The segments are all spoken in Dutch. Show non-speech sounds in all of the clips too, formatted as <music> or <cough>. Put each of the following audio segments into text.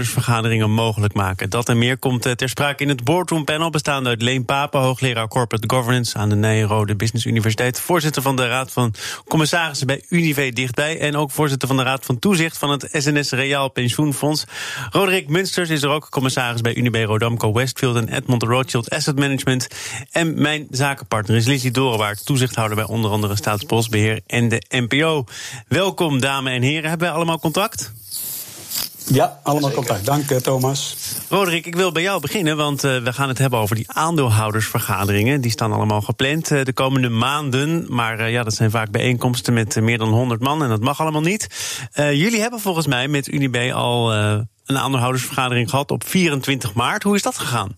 vergaderingen mogelijk maken. Dat en meer komt eh, ter sprake in het boardroom panel... bestaande uit Leen Papen, hoogleraar Corporate Governance... aan de Nijrode Business Universiteit... voorzitter van de Raad van Commissarissen bij Unive Dichtbij... en ook voorzitter van de Raad van Toezicht van het SNS Reaal Pensioenfonds. Roderick Munsters is er ook commissaris bij Unibe Rodamco Westfield... en Edmond Rothschild Asset Management. En mijn zakenpartner is Lizzie Dorenwaard... toezichthouder bij onder andere Staatsbosbeheer en de NPO. Welkom, dames en heren. Hebben wij allemaal contact? Ja, allemaal contact. Dank, eh, Thomas. Roderick, ik wil bij jou beginnen, want uh, we gaan het hebben over die aandeelhoudersvergaderingen. Die staan allemaal gepland uh, de komende maanden. Maar ja, dat zijn vaak bijeenkomsten met meer dan 100 man en dat mag allemaal niet. jullie hebben volgens mij met Unib al een aandeelhoudersvergadering gehad op 24 maart. Hoe is dat gegaan?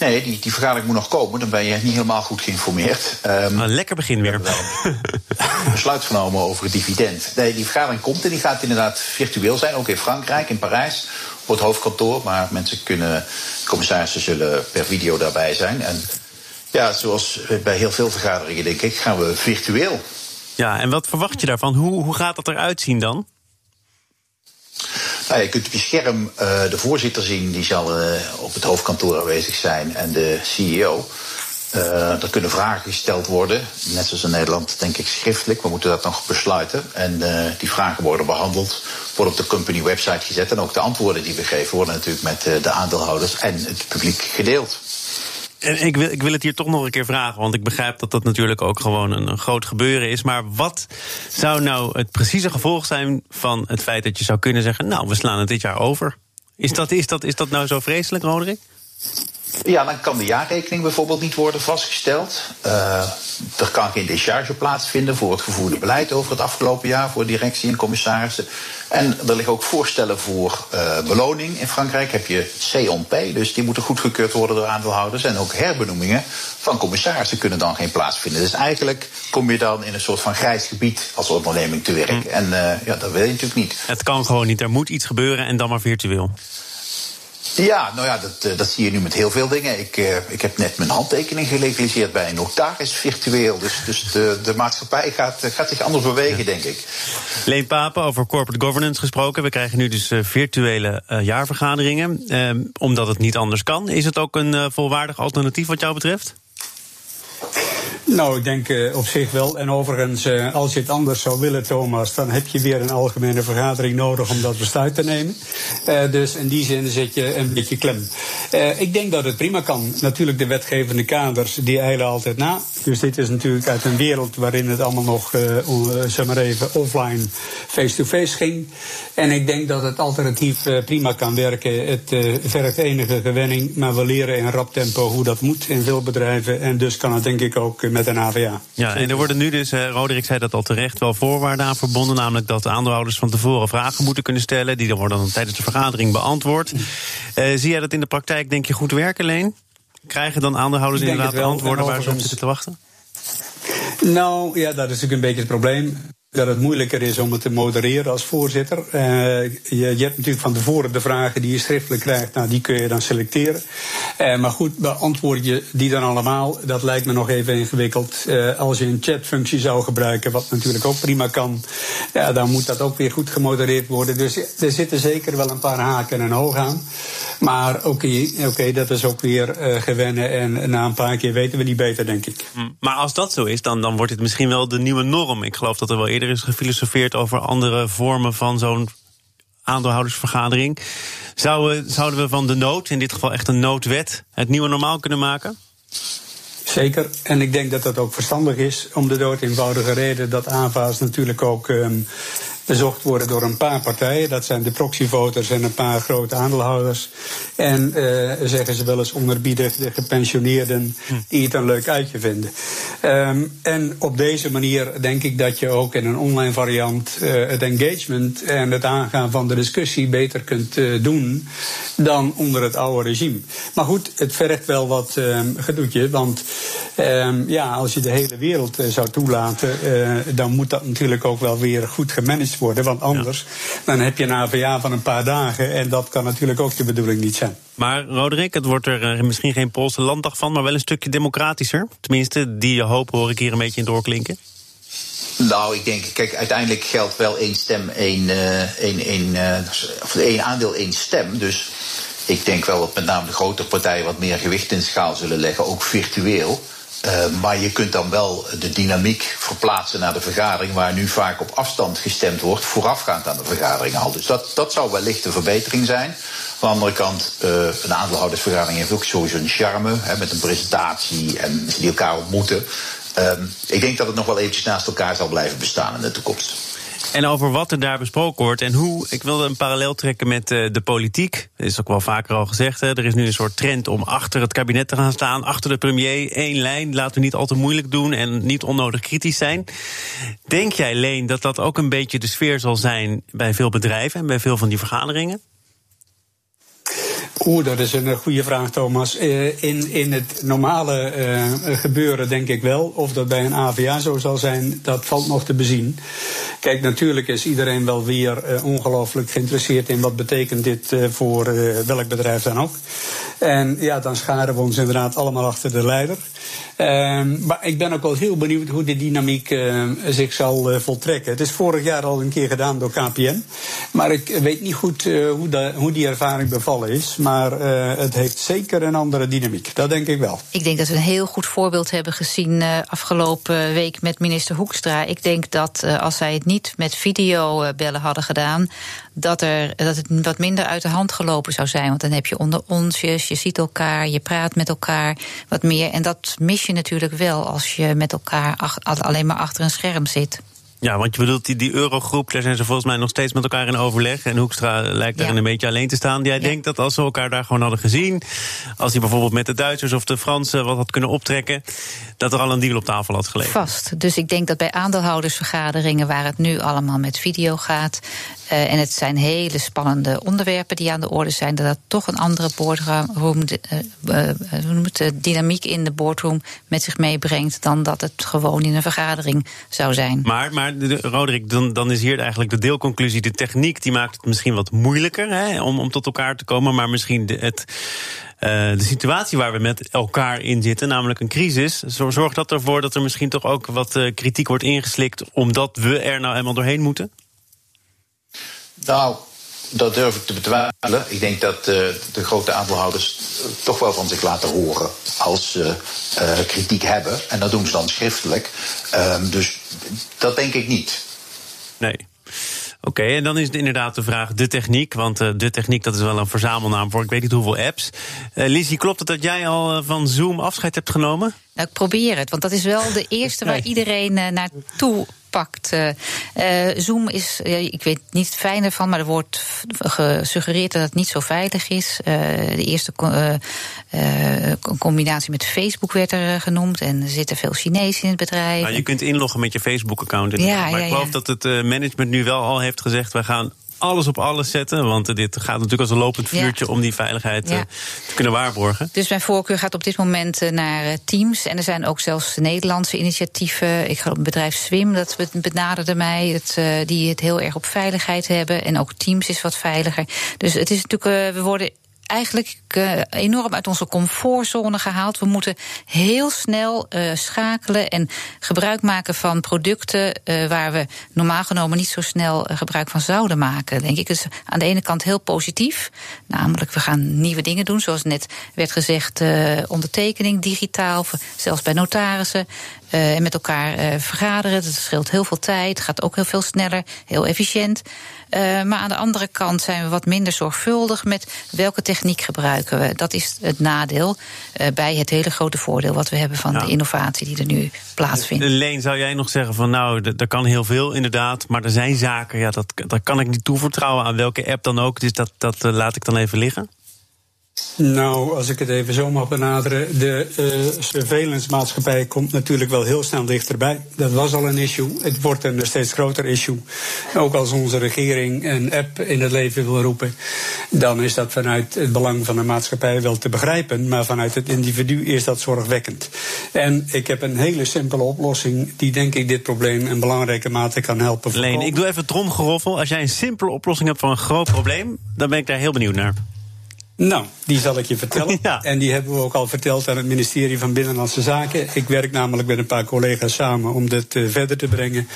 Nee, die, die vergadering moet nog komen. Dan ben je niet helemaal goed geïnformeerd. Um, een lekker begin weer. een <laughs> besluit genomen over het dividend. Nee, die vergadering komt en die gaat inderdaad virtueel zijn. Ook in Frankrijk, in Parijs, op het hoofdkantoor. Maar mensen kunnen, commissarissen zullen per video daarbij zijn. En ja, zoals bij heel veel vergaderingen, denk ik, gaan we virtueel. Ja, en wat verwacht je daarvan? Hoe, hoe gaat dat eruit zien dan? Nou, je kunt op je scherm uh, de voorzitter zien, die zal uh, op het hoofdkantoor aanwezig zijn, en de CEO. Uh, er kunnen vragen gesteld worden, net zoals in Nederland, denk ik schriftelijk. We moeten dat nog besluiten. En die vragen worden behandeld, worden op de company website gezet. En ook de antwoorden die we geven worden natuurlijk met de aandeelhouders en het publiek gedeeld. En ik wil, ik wil het hier toch nog een keer vragen, want ik begrijp dat dat natuurlijk ook gewoon een, groot gebeuren is. Maar wat zou nou het precieze gevolg zijn van het feit dat je zou kunnen zeggen: Nou, we slaan het dit jaar over? Is dat, is dat, is dat nou zo vreselijk, Roderick? Ja, dan kan de jaarrekening bijvoorbeeld niet worden vastgesteld. Uh, er kan geen décharge plaatsvinden voor het gevoerde beleid over het afgelopen jaar voor directie en commissarissen. En er liggen ook voorstellen voor uh, beloning. In Frankrijk heb je C-on-P, dus die moeten goedgekeurd worden door aandeelhouders. En ook herbenoemingen van commissarissen kunnen dan geen plaatsvinden. Dus eigenlijk kom je dan in een soort van grijs gebied als onderneming te werk. Hm. En uh, ja, dat wil je natuurlijk niet. Het kan gewoon niet. Er moet iets gebeuren en dan maar virtueel. Ja, nou ja, dat, eh, dat zie je nu met heel veel dingen. Ik, uh, ik heb net mijn handtekening gelegaliseerd bij een notaris virtueel. Dus, dus de, de maatschappij gaat, eh, gaat zich anders bewegen, denk ik. Leen Papen, over corporate governance gesproken. We krijgen nu dus virtuele jaarvergaderingen. Ehm, omdat het niet anders kan. Is het ook een volwaardig alternatief wat jou betreft? Nou, ik denk uh, op zich wel. En overigens, uh, als je het anders zou willen, Thomas, dan heb je weer een algemene vergadering nodig om dat besluit te nemen. Uh, dus in die zin zit je een beetje klem. ik denk dat het prima kan. Natuurlijk, de wetgevende kaders die eilen altijd na. Dus dit is natuurlijk uit een wereld waarin het allemaal nog, zeg maar even, offline, face-to-face ging. En ik denk dat het alternatief prima kan werken. Het vergt enige gewenning, maar we leren in rap tempo hoe dat moet in veel bedrijven. En dus kan het denk ik ook met een AVA. Ja, en er worden nu dus, uh, Roderick zei dat al terecht, wel voorwaarden aan verbonden. Namelijk dat de aandeelhouders van tevoren vragen moeten kunnen stellen. Die dan worden dan tijdens de vergadering beantwoord. Uh, zie jij dat in de praktijk, denk je, goed werken, Leen? Krijgen dan aandeelhouders inderdaad de antwoorden waar ze op zitten te wachten? Nou, ja, dat is natuurlijk een beetje het probleem dat het moeilijker is om het te modereren als voorzitter. Uh, je, je, hebt natuurlijk van tevoren de vragen die je schriftelijk krijgt, nou, die kun je dan selecteren. Uh, maar goed, beantwoord je die dan allemaal? Dat lijkt me nog even ingewikkeld. Uh, als je een chatfunctie zou gebruiken, wat natuurlijk ook prima kan, ja, dan moet dat ook weer goed gemodereerd worden. Dus er zitten zeker wel een paar haken en ogen aan. Maar oké, okay, dat is ook weer gewennen en na een paar keer weten we niet beter, denk ik. Hm, maar als dat zo is, dan, dan wordt het misschien wel de nieuwe norm. Ik geloof dat er wel eerder er is gefilosofeerd over andere vormen van zo'n aandeelhoudersvergadering. Zouden, zouden we van de nood, in dit geval echt een noodwet, het nieuwe normaal kunnen maken? Zeker. En ik denk dat dat ook verstandig is. Om de dood eenvoudige reden dat AVA's natuurlijk ook um, bezocht worden door een paar partijen. Dat zijn de proxyvoters en een paar grote aandeelhouders. En uh, zeggen ze wel eens onderbiedig de gepensioneerden die het een leuk uitje vinden. Um, en op deze manier denk ik dat je ook in een online variant uh, het engagement en het aangaan van de discussie beter kunt uh, doen dan onder het oude regime. Maar goed, het vergt wel wat um, gedoetje. Want um, ja, als je de hele wereld zou toelaten, dan moet dat natuurlijk ook wel weer goed gemanaged worden. Want anders dan heb je een AVA van een paar dagen. En dat kan natuurlijk ook de bedoeling niet zijn. Maar Roderick, het wordt er eh, misschien geen Poolse landdag van, maar wel een stukje democratischer. Tenminste, die hoop hoor ik hier een beetje in doorklinken. Nou, ik denk, kijk, uiteindelijk geldt wel één stem, één, uh, één, één, uh, of één aandeel, één stem. Dus ik denk wel dat met name de grote partijen wat meer gewicht in schaal zullen leggen, ook virtueel. Uh, maar je kunt dan wel de dynamiek verplaatsen naar de vergadering, waar nu vaak op afstand gestemd wordt, voorafgaand aan de vergadering al. Dus dat, dat zou wellicht een verbetering zijn. Aan de andere kant, uh, een aandeelhoudersvergadering heeft ook sowieso een charme, hè, met een presentatie en die elkaar ontmoeten. Uh, ik denk dat het nog wel eventjes naast elkaar zal blijven bestaan in de toekomst. En over wat er daar besproken wordt en hoe. Ik wilde een parallel trekken met uh, de politiek. Dat is ook wel vaker al gezegd. Hè. Er is nu een soort trend om achter het kabinet te gaan staan. Achter de premier. één lijn. Laten we niet al te moeilijk doen en niet onnodig kritisch zijn. Denk jij, Leen, dat dat ook een beetje de sfeer zal zijn bij veel bedrijven en bij veel van die vergaderingen? Oeh, dat is een goede vraag, Thomas. Uh, in, in het normale uh, gebeuren denk ik wel. Of dat bij een AVA zo zal zijn, dat valt nog te bezien. Kijk, natuurlijk is iedereen wel weer uh, ongelooflijk geïnteresseerd in wat betekent dit voor welk bedrijf dan ook. En ja, dan scharen we ons inderdaad allemaal achter de leider. Uh, maar ik ben ook wel heel benieuwd hoe de dynamiek zich zal voltrekken. Het is vorig jaar al een keer gedaan door KPN. Maar ik weet niet goed hoe, de, hoe, die ervaring bevallen is. Maar het heeft zeker een andere dynamiek. Dat denk ik wel. Ik denk dat we een heel goed voorbeeld hebben gezien afgelopen week met minister Hoekstra. Ik denk dat als zij het niet met videobellen hadden gedaan, dat, er, dat het wat minder uit de hand gelopen zou zijn. Want dan heb je onder onsjes, je ziet elkaar, je praat met elkaar wat meer. En dat mis je natuurlijk wel als je met elkaar alleen maar achter een scherm zit. Ja, want je bedoelt die, die eurogroep, daar zijn ze volgens mij nog steeds met elkaar in overleg. En Hoekstra lijkt daarin ja. een beetje alleen te staan. Jij ja. denkt dat als ze elkaar daar gewoon hadden gezien, als hij bijvoorbeeld met de Duitsers of de Fransen wat had kunnen optrekken, dat er al een deal op tafel had gelegen. Vast. Dus ik denk dat bij aandeelhoudersvergaderingen, waar het nu allemaal met video gaat, uh, en het zijn hele spannende onderwerpen die aan de orde zijn, dat dat toch een andere boardroom, uh, uh, dynamiek in de boardroom met zich meebrengt dan dat het gewoon in een vergadering zou zijn. Maar, maar Roderick, dan, dan is hier eigenlijk de deelconclusie: de techniek die maakt het misschien wat moeilijker hè, om, om tot elkaar te komen, maar misschien de, het. Uh, de situatie waar we met elkaar in zitten, namelijk een crisis, zorgt dat ervoor dat er misschien toch ook wat uh, kritiek wordt ingeslikt, omdat we er nou eenmaal doorheen moeten? Nou, dat durf ik te betwijfelen. Ik denk dat uh, de grote aandeelhouders toch wel van zich laten horen als ze uh, kritiek hebben. En dat doen ze dan schriftelijk. Um, dus dat denk ik niet. Nee. Oké, okay, en dan is het inderdaad de vraag de techniek. Want uh, de techniek, dat is wel een verzamelnaam voor ik weet niet hoeveel apps. Uh, Lizzie, klopt het dat jij al van Zoom afscheid hebt genomen? Nou, ik probeer het, want dat is wel de eerste <laughs> waar iedereen naartoe pakt. Uh, Zoom is, ik weet niet het fijne van, maar er wordt gesuggereerd dat het niet zo veilig is. Uh, de eerste combinatie met Facebook werd er genoemd. En er zitten veel Chinezen in het bedrijf. Nou, je kunt inloggen met je Facebook-account. Ja, maar ik geloof ja. dat het management nu wel al heeft gezegd: wij gaan alles op alles zetten. Want dit gaat natuurlijk als een lopend vuurtje ja. om die veiligheid ja. uh, te kunnen waarborgen. Dus mijn voorkeur gaat op dit moment uh, naar uh, Teams. En er zijn ook zelfs Nederlandse initiatieven. Ik geloof het bedrijf Swim, dat benaderde mij. Het, die het heel erg op veiligheid hebben. En ook Teams is wat veiliger. Dus het is natuurlijk, we worden eigenlijk uh, enorm uit onze comfortzone gehaald. We moeten heel snel uh, schakelen en gebruik maken van producten uh, waar we normaal genomen niet zo snel gebruik van zouden maken. Denk ik. Dus aan de ene kant heel positief. Namelijk, we gaan nieuwe dingen doen. Zoals net werd gezegd, ondertekening digitaal, zelfs bij notarissen. En met elkaar vergaderen. Dat scheelt heel veel tijd, gaat ook heel veel sneller, heel efficiënt. Uh, maar aan de andere kant zijn we wat minder zorgvuldig met welke techniek gebruiken we. Dat is het nadeel bij het hele grote voordeel wat we hebben van ja. de innovatie die er nu plaatsvindt. Leen, zou jij nog zeggen van nou, er kan heel veel inderdaad, maar er zijn zaken, ja, dat, dat kan ik niet toevertrouwen aan welke app dan ook. Dus dat, dat laat ik dan even liggen? Nou, als ik het even zo mag benaderen. De uh, surveillance maatschappij komt natuurlijk wel heel snel dichterbij. Dat was al een issue. Het wordt een steeds groter issue. Ook als onze regering een app in het leven wil roepen. dan is dat vanuit het belang van de maatschappij wel te begrijpen. Maar vanuit het individu is dat zorgwekkend. En ik heb een hele simpele oplossing. die denk ik dit probleem in belangrijke mate kan helpen. Leen, ik doe even tromgeroffel. Als jij een simpele oplossing hebt voor een groot probleem. dan ben ik daar heel benieuwd naar. Nou, die zal ik je vertellen. <laughs> Ja. En die hebben we ook al verteld aan het ministerie van Binnenlandse Zaken. Ik werk namelijk met een paar collega's samen om dit uh, verder te brengen.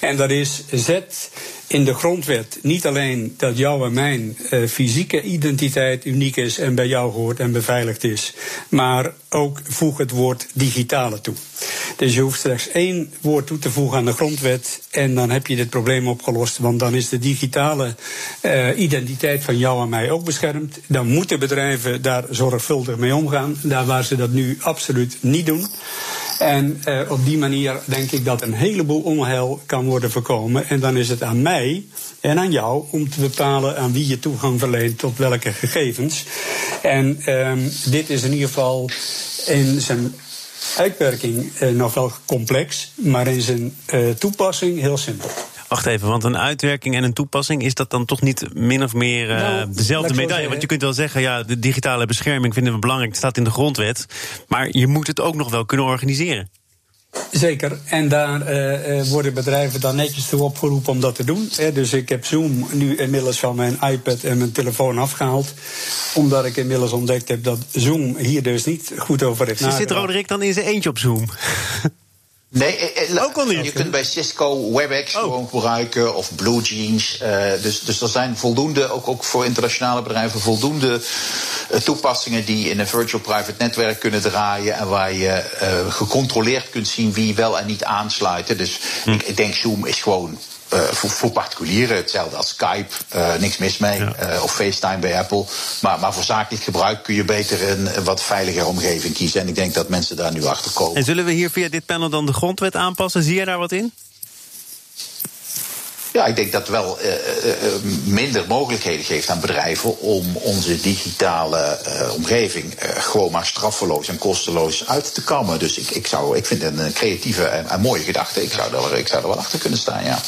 En dat is zet in de grondwet niet alleen dat jouw en mijn uh, fysieke identiteit uniek is en bij jou hoort en beveiligd is, maar ook voeg het woord digitale toe. Dus je hoeft slechts één woord toe te voegen aan de grondwet en dan heb je dit probleem opgelost, want dan is de digitale uh, identiteit van jou en mij ook beschermd. Dan moeten bedrijven daar zorgvuldig mee omgaan, daar waar ze dat nu absoluut niet doen. En uh, op die manier denk ik dat een heleboel onheil kan worden voorkomen. En dan is het aan mij en aan jou om te bepalen aan wie je toegang verleent tot welke gegevens. En um, dit is in ieder geval in zijn uitwerking uh, nog wel complex, maar in zijn uh, toepassing heel simpel. Wacht even, want een uitwerking en een toepassing, is dat dan toch niet min of meer uh, nou, dezelfde medaille? Want je kunt wel zeggen, ja, de digitale bescherming vinden we belangrijk, het staat in de grondwet. Maar je moet het ook nog wel kunnen organiseren. Zeker, en daar uh, worden bedrijven dan netjes toe opgeroepen om dat te doen. Dus ik heb Zoom nu inmiddels van mijn iPad en mijn telefoon afgehaald. Omdat ik inmiddels ontdekt heb dat Zoom hier dus niet goed over heeft nagedacht. Zit Roderick dan in zijn eentje op Zoom? <laughs> Nee, eh, ook al niet. Je kunt bij Cisco WebEx oh. gewoon gebruiken of BlueJeans. Uh, dus, dus er zijn voldoende, ook, ook voor internationale bedrijven, voldoende uh, toepassingen die in een virtual private netwerk kunnen draaien en waar je uh, gecontroleerd kunt zien wie wel en niet aansluiten. Dus hm. ik, ik denk Zoom is gewoon uh, voor, voor, particulieren, hetzelfde als Skype, uh, niks mis mee. Ja. Uh, of FaceTime bij Apple. Maar, maar voor zakelijk gebruik kun je beter een, een, wat veiliger omgeving kiezen. En ik denk dat mensen daar nu achter komen. En zullen we hier via dit panel dan de grondwet aanpassen? Zie je daar wat in? Ja, ik denk dat wel uh, uh, minder mogelijkheden geeft aan bedrijven om onze digitale omgeving gewoon maar straffeloos en kosteloos uit te kammen. Dus ik, ik, zou, ik vind het een creatieve en, mooie gedachte. Ik zou, er, ik zou er wel achter kunnen staan, ja.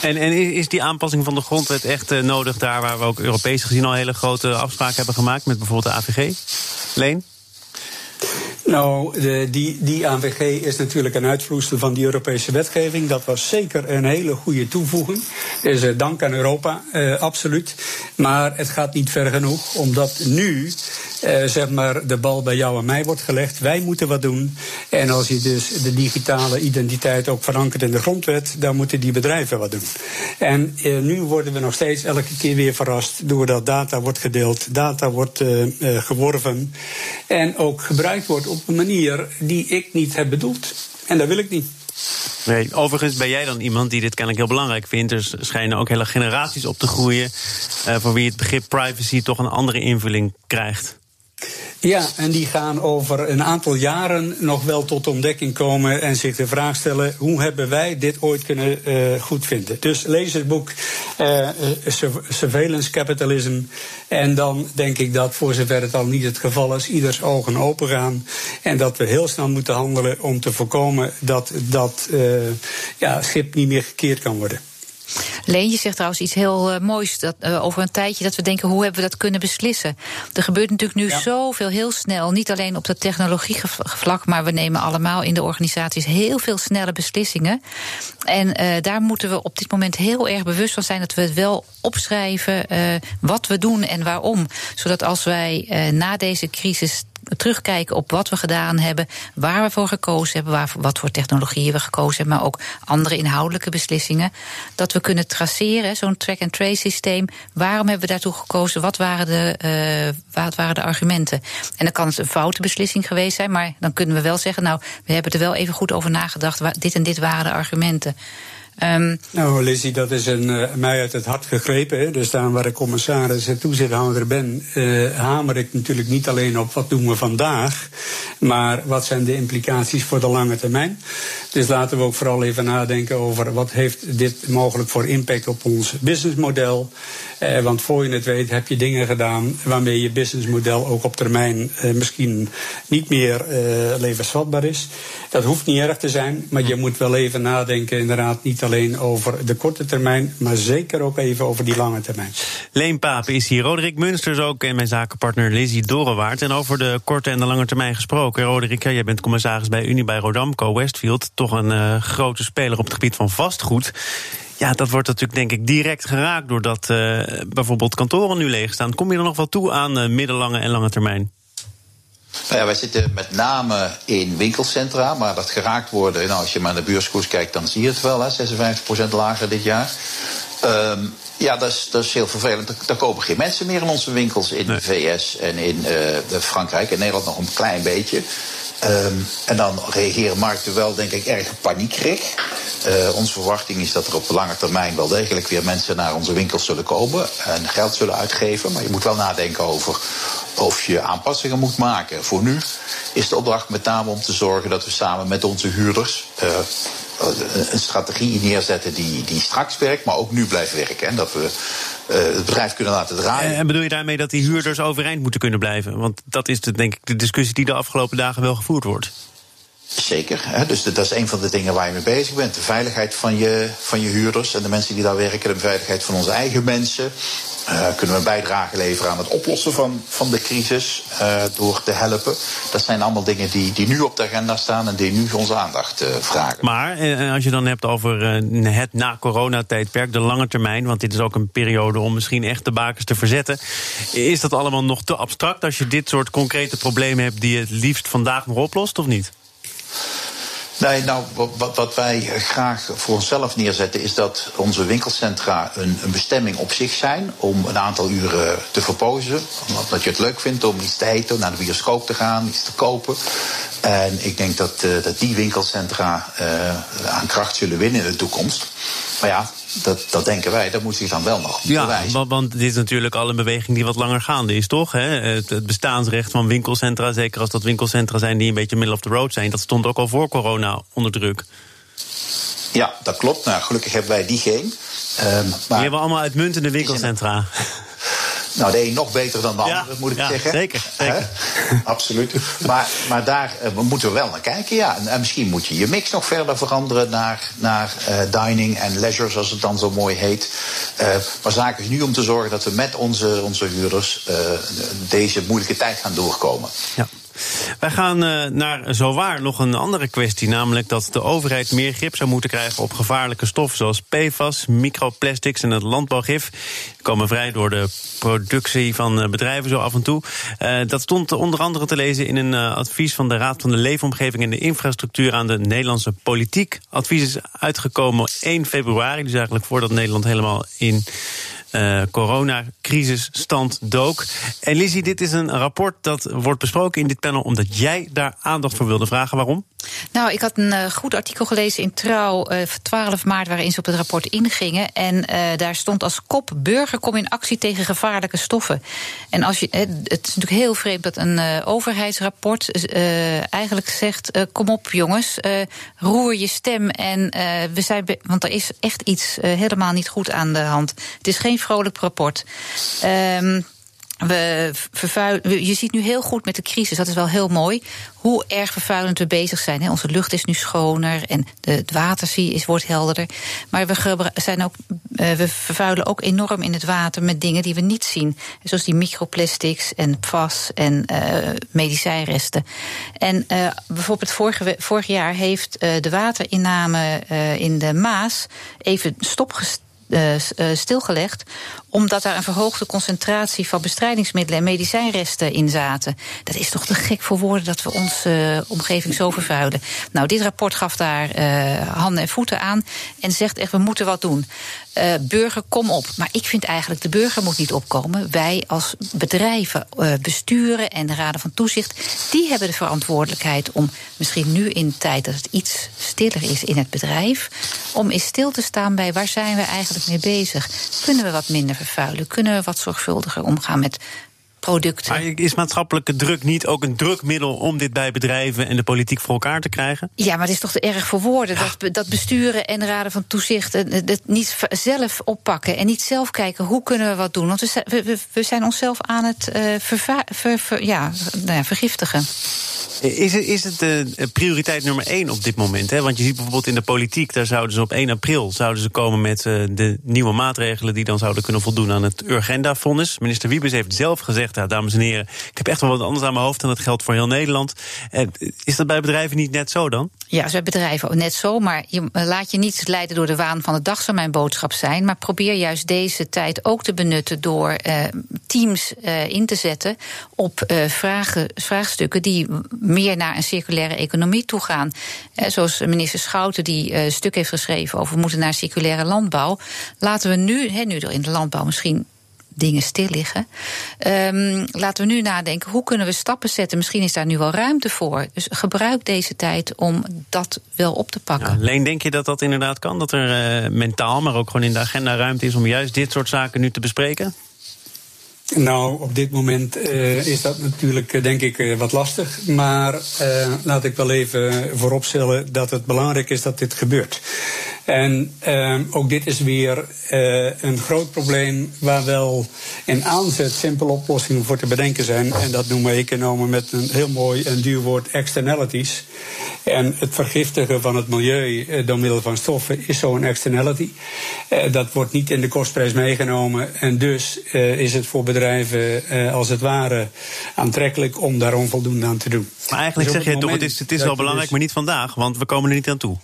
En, en is die aanpassing van de grondwet echt nodig daar waar we ook Europees gezien al hele grote afspraken hebben gemaakt met bijvoorbeeld de AVG? Leen? Nou, de, die, die is natuurlijk een uitvloeisel van die Europese wetgeving. Dat was zeker een hele goede toevoeging. Dus uh, dank aan Europa, uh, absoluut. Maar het gaat niet ver genoeg, omdat nu uh, zeg maar de bal bij jou en mij wordt gelegd. Wij moeten wat doen. En als je dus de digitale identiteit ook verankert in de grondwet, dan moeten die bedrijven wat doen. En nu worden we nog steeds elke keer weer verrast doordat data wordt gedeeld, data wordt geworven en ook gebruikt wordt op een manier die ik niet heb bedoeld. En dat wil ik niet. Nee, overigens ben jij dan iemand die dit kennelijk heel belangrijk vindt. Er schijnen ook hele generaties op te groeien. Uh, voor wie het begrip privacy toch een andere invulling krijgt. Ja, en die gaan over een aantal jaren nog wel tot ontdekking komen en zich de vraag stellen: hoe hebben wij dit ooit kunnen uh, goedvinden? Dus lees het boek uh, Surveillance Capitalism. En dan denk ik dat, voor zover het al niet het geval is, ieders ogen open gaan. En dat we heel snel moeten handelen om te voorkomen dat dat ja, schip niet meer gekeerd kan worden. Leentje zegt trouwens iets heel uh, moois dat, uh, over een tijdje dat we denken hoe hebben we dat kunnen beslissen. Er gebeurt natuurlijk nu ja. zoveel heel snel, niet alleen op dat technologievlak, maar we nemen allemaal in de organisaties heel veel snelle beslissingen. En uh, daar moeten we op dit moment heel erg bewust van zijn dat we het wel opschrijven wat we doen en waarom. Zodat als wij na deze crisis terugkijken op wat we gedaan hebben, waar we voor gekozen hebben, waar, wat voor technologieën we gekozen hebben, maar ook andere inhoudelijke beslissingen. Dat we kunnen traceren, zo'n track-and-trace systeem. Waarom hebben we daartoe gekozen? Wat waren, de, uh, wat waren de argumenten? En dan kan het een foute beslissing geweest zijn, maar dan kunnen we wel zeggen, nou, we hebben er wel even goed over nagedacht. Dit en dit waren de argumenten. Um, nou, Lizzie, dat is een, uh, mij uit het hart gegrepen. Dus daar waar ik commissaris en toezichthouder ben, uh, hamer ik natuurlijk niet alleen op wat doen we vandaag, Maar wat zijn de implicaties voor de lange termijn? Dus laten we ook vooral even nadenken over wat heeft dit mogelijk voor impact op ons businessmodel. Eh, want voor je het weet heb je dingen gedaan waarmee je businessmodel ook op termijn eh, misschien niet meer eh, levensvatbaar is. Dat hoeft niet erg te zijn, maar je moet wel even nadenken, inderdaad, niet alleen over de korte termijn, maar zeker ook even over die lange termijn. Leen Paap is hier, Roderick Munsters ook en mijn zakenpartner Lizzie Dorenwaard. En over de korte en de lange termijn gesproken. Roderick, jij bent commissaris bij Unie bij Rodamco Westfield, toch een uh, grote speler op het gebied van vastgoed. Ja, dat wordt natuurlijk denk ik direct geraakt doordat uh, bijvoorbeeld kantoren nu leeg staan. Kom je er nog wel toe aan uh, middellange en lange termijn? Nou ja, wij zitten met name in winkelcentra, maar dat geraakt worden, nou, als je maar naar de beurskoers kijkt, dan zie je het wel, hè, 56% lager dit jaar. Um, ja, dat is, dat is heel vervelend. Er, kopen geen mensen meer in onze winkels in de VS en in uh, Frankrijk. In Nederland nog een klein beetje. Um, en dan reageren markten wel, denk ik, erg paniekerig. Uh, onze verwachting is dat er op lange termijn wel degelijk weer mensen naar onze winkels zullen komen en geld zullen uitgeven. Maar je moet wel nadenken over of je aanpassingen moet maken. Voor nu is de opdracht met name om te zorgen dat we samen met onze huurders uh, een strategie neerzetten die, die straks werkt, maar ook nu blijft werken. En dat we uh, het bedrijf kunnen laten draaien. En bedoel je daarmee dat die huurders overeind moeten kunnen blijven? Want dat is de, denk ik de discussie die de afgelopen dagen wel gevoerd wordt. Zeker. Hè? Dus dat is een van de dingen waar je mee bezig bent. De veiligheid van je, van je huurders en de mensen die daar werken. De veiligheid van onze eigen mensen. Uh, kunnen we een bijdrage leveren aan het oplossen van, van de crisis uh, door te helpen. Dat zijn allemaal dingen die, die nu op de agenda staan en die nu onze aandacht uh, vragen. Maar als je dan hebt over het na-corona-tijdperk, de lange termijn, want dit is ook een periode om misschien echt de bakens te verzetten. Is dat allemaal nog te abstract als je dit soort concrete problemen hebt die je het liefst vandaag nog oplost, of niet? Nee, nou, wat, wat, wij graag voor onszelf neerzetten is dat onze winkelcentra een, een, bestemming op zich zijn om een aantal uren te verpozen. Omdat je het leuk vindt om iets te eten, naar de bioscoop te gaan, iets te kopen. En ik denk dat, uh, dat die winkelcentra uh, aan kracht zullen winnen in de toekomst. Maar ja, dat, dat denken wij, dat moet zich dan wel nog ja, bewijzen. Want, dit is natuurlijk al een beweging die wat langer gaande is, toch? Hè? Het, het, bestaansrecht van winkelcentra, zeker als dat winkelcentra zijn die een beetje middle of the road zijn, dat stond ook al voor corona onder druk. Ja, dat klopt. Nou, gelukkig hebben wij die geen. Um, maar die hebben allemaal uitmuntende winkelcentra. Nou, de een nog beter dan de ander, moet ik ja, zeggen. Zeker, zeker. <laughs> Absoluut. Maar, maar daar uh, moeten we wel naar kijken, ja. En, en, misschien moet je je mix nog verder veranderen naar, naar uh, dining en leisure, zoals het dan zo mooi heet. Uh, maar zaken is nu om te zorgen dat we met onze, onze huurders deze moeilijke tijd gaan doorkomen. Ja. Wij gaan uh, naar zowaar nog een andere kwestie, namelijk dat de overheid meer grip zou moeten krijgen op gevaarlijke stoffen zoals PFAS, microplastics en het landbouwgif. Die komen vrij door de productie van uh, bedrijven zo af en toe. Uh, dat stond onder andere te lezen in een advies van de Raad van de Leefomgeving en de Infrastructuur aan de Nederlandse politiek. Advies is uitgekomen 1 februari, dus eigenlijk voordat Nederland helemaal in uh, coronacrisisstand dook. En Lizzie, dit is een rapport dat wordt besproken in dit panel omdat jij daar aandacht voor wilde vragen. Waarom? Nou, ik had een uh, goed artikel gelezen in Trouw uh, van 12 maart waarin ze op het rapport ingingen. En daar stond als kop: Burger kom in actie tegen gevaarlijke stoffen. En als je, het is natuurlijk heel vreemd dat een overheidsrapport eigenlijk zegt: kom op, jongens, roer je stem. En we zijn, want er is echt iets helemaal niet goed aan de hand. Het is geen vrolijk rapport. Um, we vervuilen, je ziet nu heel goed met de crisis, dat is wel heel mooi, hoe erg vervuilend we bezig zijn. Onze lucht is nu schoner en het water is, wordt helderder. Maar we, zijn ook, eh, we vervuilen ook enorm in het water met dingen die we niet zien. Zoals die microplastics en PFAS en uh, medicijnresten. En uh, bijvoorbeeld vorige, vorig jaar heeft de waterinname in de Maas even stopgesteld stilgelegd. Omdat daar een verhoogde concentratie van bestrijdingsmiddelen en medicijnresten in zaten. Dat is toch te gek voor woorden dat we onze uh, omgeving zo vervuilen. Nou, dit rapport gaf daar handen en voeten aan. En zegt echt, we moeten wat doen. Burger, kom op. Maar ik vind eigenlijk, de burger moet niet opkomen. Wij als bedrijven, besturen en de raden van toezicht, die hebben de verantwoordelijkheid om misschien nu in de tijd dat het iets stiller is in het bedrijf, om eens stil te staan bij waar zijn we eigenlijk mee bezig? Kunnen we wat minder vervuilen? Kunnen we wat zorgvuldiger omgaan met producten. Maar is maatschappelijke druk niet ook een drukmiddel om dit bij bedrijven en de politiek voor elkaar te krijgen? Ja, maar het is toch te erg voor woorden. Dat, dat besturen en raden van toezicht het niet zelf oppakken en niet zelf kijken hoe kunnen we wat doen. Want we, we, zijn onszelf aan het uh, ja, nou ja, vergiftigen. Is het, is het de prioriteit nummer één op dit moment? Hè? Want je ziet bijvoorbeeld in de politiek, daar zouden ze op 1 april zouden ze komen met uh, de nieuwe maatregelen die dan zouden kunnen voldoen aan het Urgenda-fonds. Minister Wiebes heeft zelf gezegd, ja, dames en heren, ik heb echt wel wat anders aan mijn hoofd en dat geldt voor heel Nederland. Uh, is dat bij bedrijven niet net zo dan? Ja, bij bedrijven net zo, maar je laat je niet leiden door de waan van de dag, zou mijn boodschap zijn. Maar probeer juist deze tijd ook te benutten door uh, teams in te zetten op vragen, vraagstukken die meer naar een circulaire economie toe gaan. Eh, zoals minister Schouten die een eh, stuk heeft geschreven over we moeten naar circulaire landbouw. Laten we nu, he, nu er in de landbouw misschien dingen stil liggen. Um, laten we nu nadenken, hoe kunnen we stappen zetten? Misschien is daar nu wel ruimte voor. Dus gebruik deze tijd om dat wel op te pakken. Ja, Leen, denk je dat dat inderdaad kan? Dat er uh, mentaal, maar ook gewoon in de agenda ruimte is om juist dit soort zaken nu te bespreken? Nou, op dit moment uh, is dat natuurlijk, uh, denk ik, uh, wat lastig. Maar laat ik wel even vooropstellen dat het belangrijk is dat dit gebeurt. En uh, ook dit is weer uh, een groot probleem waar wel in aanzet simpele oplossingen voor te bedenken zijn. En dat noemen economen met een heel mooi en duur woord externalities. En het vergiftigen van het milieu uh, door middel van stoffen is zo'n externality. Uh, dat wordt niet in de kostprijs meegenomen. En dus is het voor bedrijven als het ware aantrekkelijk om daar onvoldoende aan te doen. Maar eigenlijk dus zeg je toch, het is, het is wel belangrijk, dus maar niet vandaag, want we komen er niet aan toe.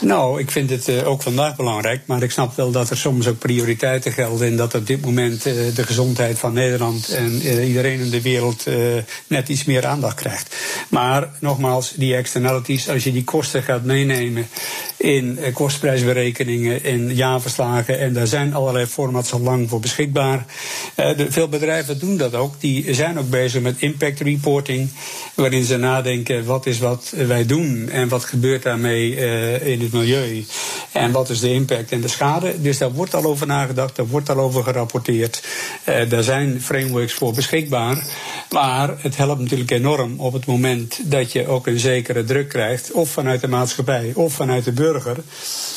Nou, ik vind het uh, ook vandaag belangrijk. Maar ik snap wel dat er soms ook prioriteiten gelden. En dat op dit moment uh, de gezondheid van Nederland en uh, iedereen in de wereld net iets meer aandacht krijgt. Maar nogmaals, die externalities, als je die kosten gaat meenemen in kostprijsberekeningen, in jaarverslagen. En daar zijn allerlei formats al lang voor beschikbaar. De, veel bedrijven doen dat ook. Die zijn ook bezig met impact reporting. Waarin ze nadenken wat is wat wij doen en wat gebeurt daarmee in het milieu. En wat is de impact en de schade? Dus daar wordt al over nagedacht, daar wordt al over gerapporteerd. Uh, daar zijn frameworks voor beschikbaar. Maar het helpt natuurlijk enorm op het moment dat je ook een zekere druk krijgt, of vanuit de maatschappij, of vanuit de burger,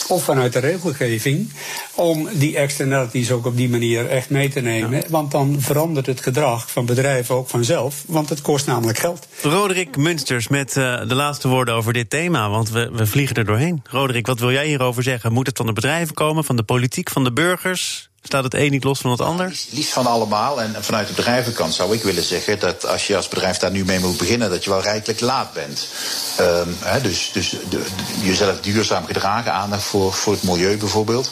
of vanuit de regelgeving, om die externalities ook op die manier echt mee te nemen. Want dan verandert het gedrag van bedrijven ook vanzelf, want het kost namelijk geld. Roderick Munsters met uh, de laatste woorden over dit thema, want we, we vliegen er doorheen. Roderick, wat wil jij hierover zeggen? Moet het van de bedrijven komen, van de politiek, van de burgers? Staat het een niet los van het ander? liefst van allemaal. En vanuit de bedrijvenkant zou ik willen zeggen dat als je als bedrijf daar nu mee moet beginnen, dat je wel rijkelijk laat bent. Um, he, dus dus de, jezelf duurzaam gedragen, aandacht voor, voor het milieu bijvoorbeeld,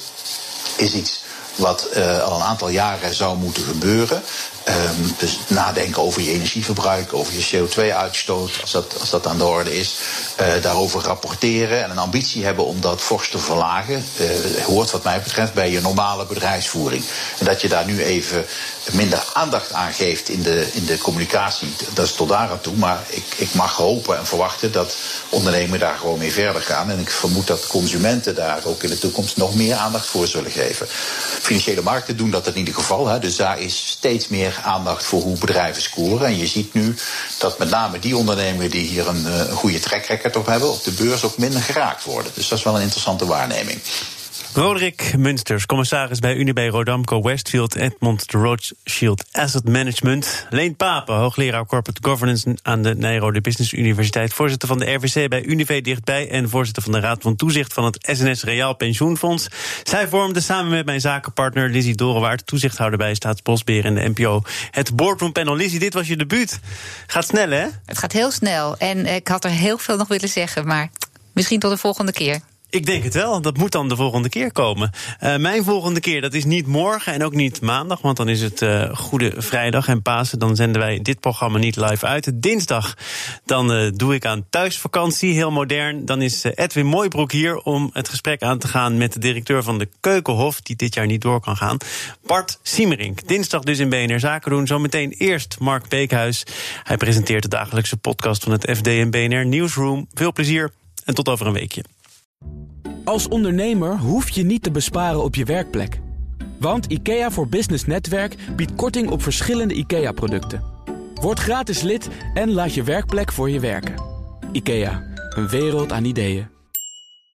is iets wat uh, al een aantal jaren zou moeten gebeuren. Um, dus nadenken over je energieverbruik, over je CO2-uitstoot, als dat, als dat aan de orde is. Uh, daarover rapporteren en een ambitie hebben om dat fors te verlagen. Uh, hoort wat mij betreft bij je normale bedrijfsvoering. En dat je daar nu even minder aandacht aan geeft in de, in de communicatie, dat is tot daar aan toe. Maar ik, ik mag hopen en verwachten dat ondernemers daar gewoon mee verder gaan. En ik vermoed dat consumenten daar ook in de toekomst nog meer aandacht voor zullen geven. Financiële markten doen dat in ieder geval. Hè, dus daar is steeds meer aandacht voor hoe bedrijven scoren. En je ziet nu dat met name die ondernemingen die hier een, uh, goede track record op hebben, op de beurs ook minder geraakt worden. Dus dat is wel een interessante waarneming. Roderick Munsters, commissaris bij Unibe Rodamco Westfield Edmond de Rothschild Asset Management. Leen Papen, hoogleraar Corporate Governance aan de Nijrode Business Universiteit. Voorzitter van de RVC bij Unive dichtbij. En voorzitter van de Raad van Toezicht van het SNS Reaal Pensioenfonds. Zij vormde samen met mijn zakenpartner Lizzie Dorenwaard, toezichthouder bij Staatsbosbeheer en de NPO, het boardroom panel. Lizzie, dit was je debuut. Gaat snel, hè? Het gaat heel snel. En ik had er heel veel nog willen zeggen, maar misschien tot de volgende keer. Ik denk het wel. Dat moet dan de volgende keer komen. Uh, mijn volgende keer, dat is niet morgen en ook niet maandag, want dan is het uh, Goede Vrijdag en Pasen. Dan zenden wij dit programma niet live uit. Dinsdag, dan uh, doe ik aan thuisvakantie, heel modern. Dan is Edwin Mooibroek hier om het gesprek aan te gaan met de directeur van de Keukenhof, die dit jaar niet door kan gaan. Bart Siemerink. Dinsdag dus in BNR Zaken doen. Zometeen eerst Mark Beekhuis. Hij presenteert de dagelijkse podcast van het FD en BNR Newsroom. Veel plezier en tot over een weekje. Als ondernemer hoef je niet te besparen op je werkplek. Want IKEA voor Business Netwerk biedt korting op verschillende IKEA-producten. Word gratis lid en laat je werkplek voor je werken. IKEA, een wereld aan ideeën.